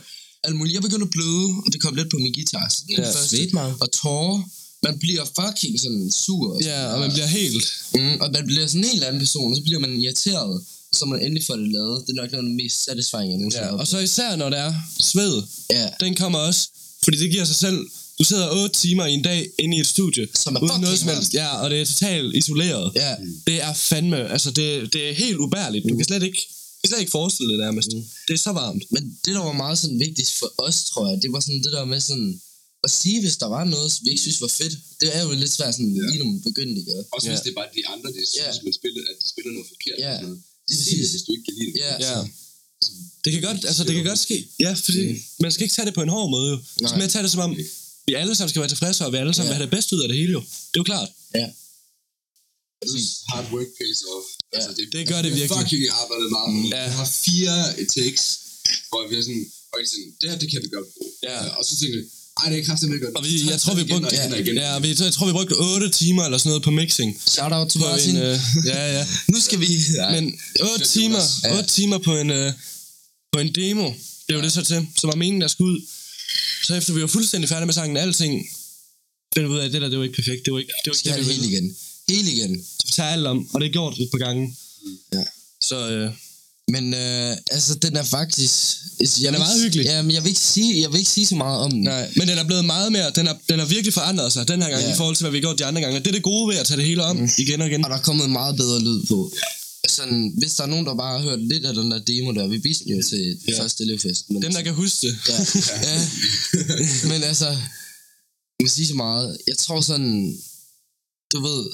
Alt muligt. Jeg begyndte at bløde, og det kom lidt på min guitar. Så det er Ja, svedt meget. Og tårer. Man bliver fucking sådan sur. Ja, og man bliver helt... Mm, og man bliver sådan en helt anden person, og så bliver man irriteret. Og så man endelig får det lavet. Det er nok noget af det mest satisfying, jeg nogensinde Ja, og så især når det er sved. Ja. Den kommer også, fordi det giver sig selv. Du sidder 8 timer i en dag inde i et studie. Som er uden noget som helst. Ja, og det er totalt isoleret. Ja. Det er fandme, altså det, det er helt ubærligt. Du kan slet ikke, kan slet ikke forestille det nærmest. Mm. Det er så varmt. Men det, der var meget sådan vigtigt for os, tror jeg, det var sådan det der med sådan at sige, hvis der var noget, som vi ikke synes var fedt. Det er jo lidt svært sådan, Ja. lige når man begyndte, ikke? Også Ja. hvis det er bare de andre, der synes, Ja. man spiller, at de spiller noget forkert. Ja. eller sådan noget. Det er det, hvis du ikke kan lide det. Ja. Ja. Det kan godt, altså det kan godt ske. Ja, fordi Mm. man skal ikke tage det på en hård måde jo. Man skal tage det som om, vi alle sammen skal være tilfredse, og vi alle sammen Ja. vil have det bedste ud af det hele jo. Det er jo klart. Ja. Hard work pays off. Ja, altså, det, det gør det jeg virkelig. fucking arbejdet meget på. Ja. Jeg har fire takes, hvor vi er sådan, og jeg er sådan, det her, det kan vi godt bruge. Ja. Og så tænker jeg, ej, det er kraftigt ikke godt. Og vi, jeg tror, vi brugte, igen og igen. ja, vi, jeg tror, vi brugte 8 timer eller sådan noget på mixing. Shout out til På Martin. en, øh, ja, ja. Nu skal vi... Nej. Men 8 Det er timer, Jonas. Ja. 8 timer på en, øh, på en demo, det er jo det så til, som var meningen, der skulle ud. Så efter vi var fuldstændig færdige med sangen, alting, vi ud af, at det der, det var ikke perfekt. Det var ikke, det var skal ikke det, vi helt ville. igen. Helt igen. Så tager alt om, og det er gjort et par gange. Ja. Så øh, Men øh, altså, den er faktisk... Jeg Den er meget hyggelig. Ja, men jeg vil ikke sige, jeg vil ikke sige så meget om den. nej, men den er blevet meget mere, den har, den har virkelig forandret sig den her gang, Ja. i forhold til, hvad vi har gjort de andre gange. Og det er det gode ved at tage det hele om, igen og igen. Og der er kommet meget bedre lyd på. Sådan, hvis der er nogen, der bare har hørt lidt af den der demo der, vi viste den jo til Ja. første elevfest. Men Dem, der kan huske det. Ja, ja. Men altså, jeg vil sige så meget. Jeg tror sådan, du ved...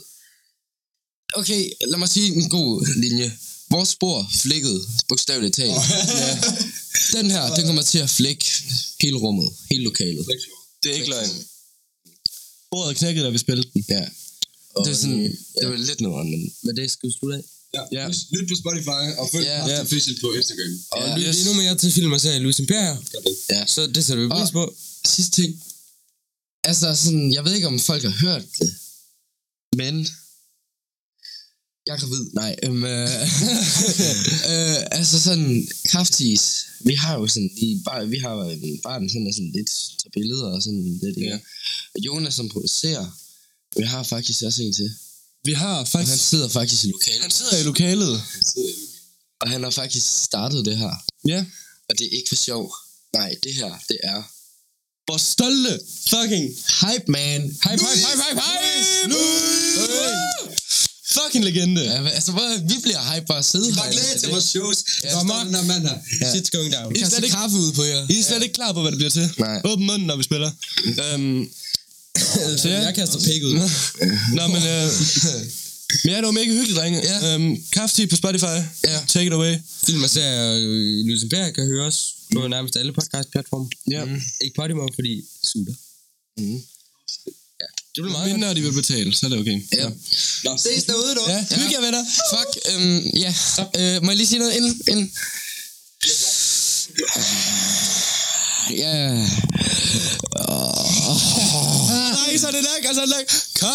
Okay, lad mig sige en god linje. Vores spor flækket, bogstaveligt talt. ja. Den her, den kommer til at flække hele rummet, hele lokalet. Det er ikke løgn. Bordet knækkede, da vi spillede den. Ja. Det er sådan, det var lidt noget, men med det skal vi slutte af. Ja. Ja. Lyt- på Spotify, og følg Ja. ja. Ja. Official på Instagram. Og Ja, lyt lyt endnu mere til film og serie Louis Imperier. Ja. Så det sætter vi pris Og- på. sidste ting. Altså sådan, jeg ved ikke, om folk har hørt det, men Jeg er gravid. Nej, øhm, øh, øh, altså sådan, kraftis. Vi har jo sådan, vi, bare, vi har en barn, sådan, der sådan lidt tager billeder og sådan lidt, ja. Jonas, som producerer, vi har faktisk også en til. Vi har Og han faktisk... sidder faktisk i lokalet. Han sidder i lokalet. Og han har faktisk startet det her. Ja. Og det er ikke for sjov. Nej, det her, det er... Vores stolte fucking... Hype man! Hype, hype, hype, hype, hype! Fucking legende. Ja, men altså, hvor, vi bliver hype bare at sidde Bare glæde til vores shows. Jeg Kom on. den her mand her. Ja. Shit's going down. Jeg kan slet ikke- kaffe ud på jer. I er slet ikke klar på, hvad det bliver til. Nej. Åben munden, når vi spiller. Øhm, Så ja. jeg kaster pæk ud. Nå, men... Øh, men ja, det var mega hyggeligt, drenge. Ja. Øhm, Kaffe på Spotify. Ja. Take it away. Film og serier øh, Lusenberg kan høres på nærmest alle podcast-platforme. Ja. Mm. Ikke Podimo, fordi sutter. Mm. Ja, det bliver meget Men når de vil betale, så er det okay. Ja. Nå, ses derude, du. Ja, hygge jer, venner. Fuck, øhm, ja. Øh, må jeg lige sige noget inden? inden? Ja. Nej, så er det nok, altså nok. Cut!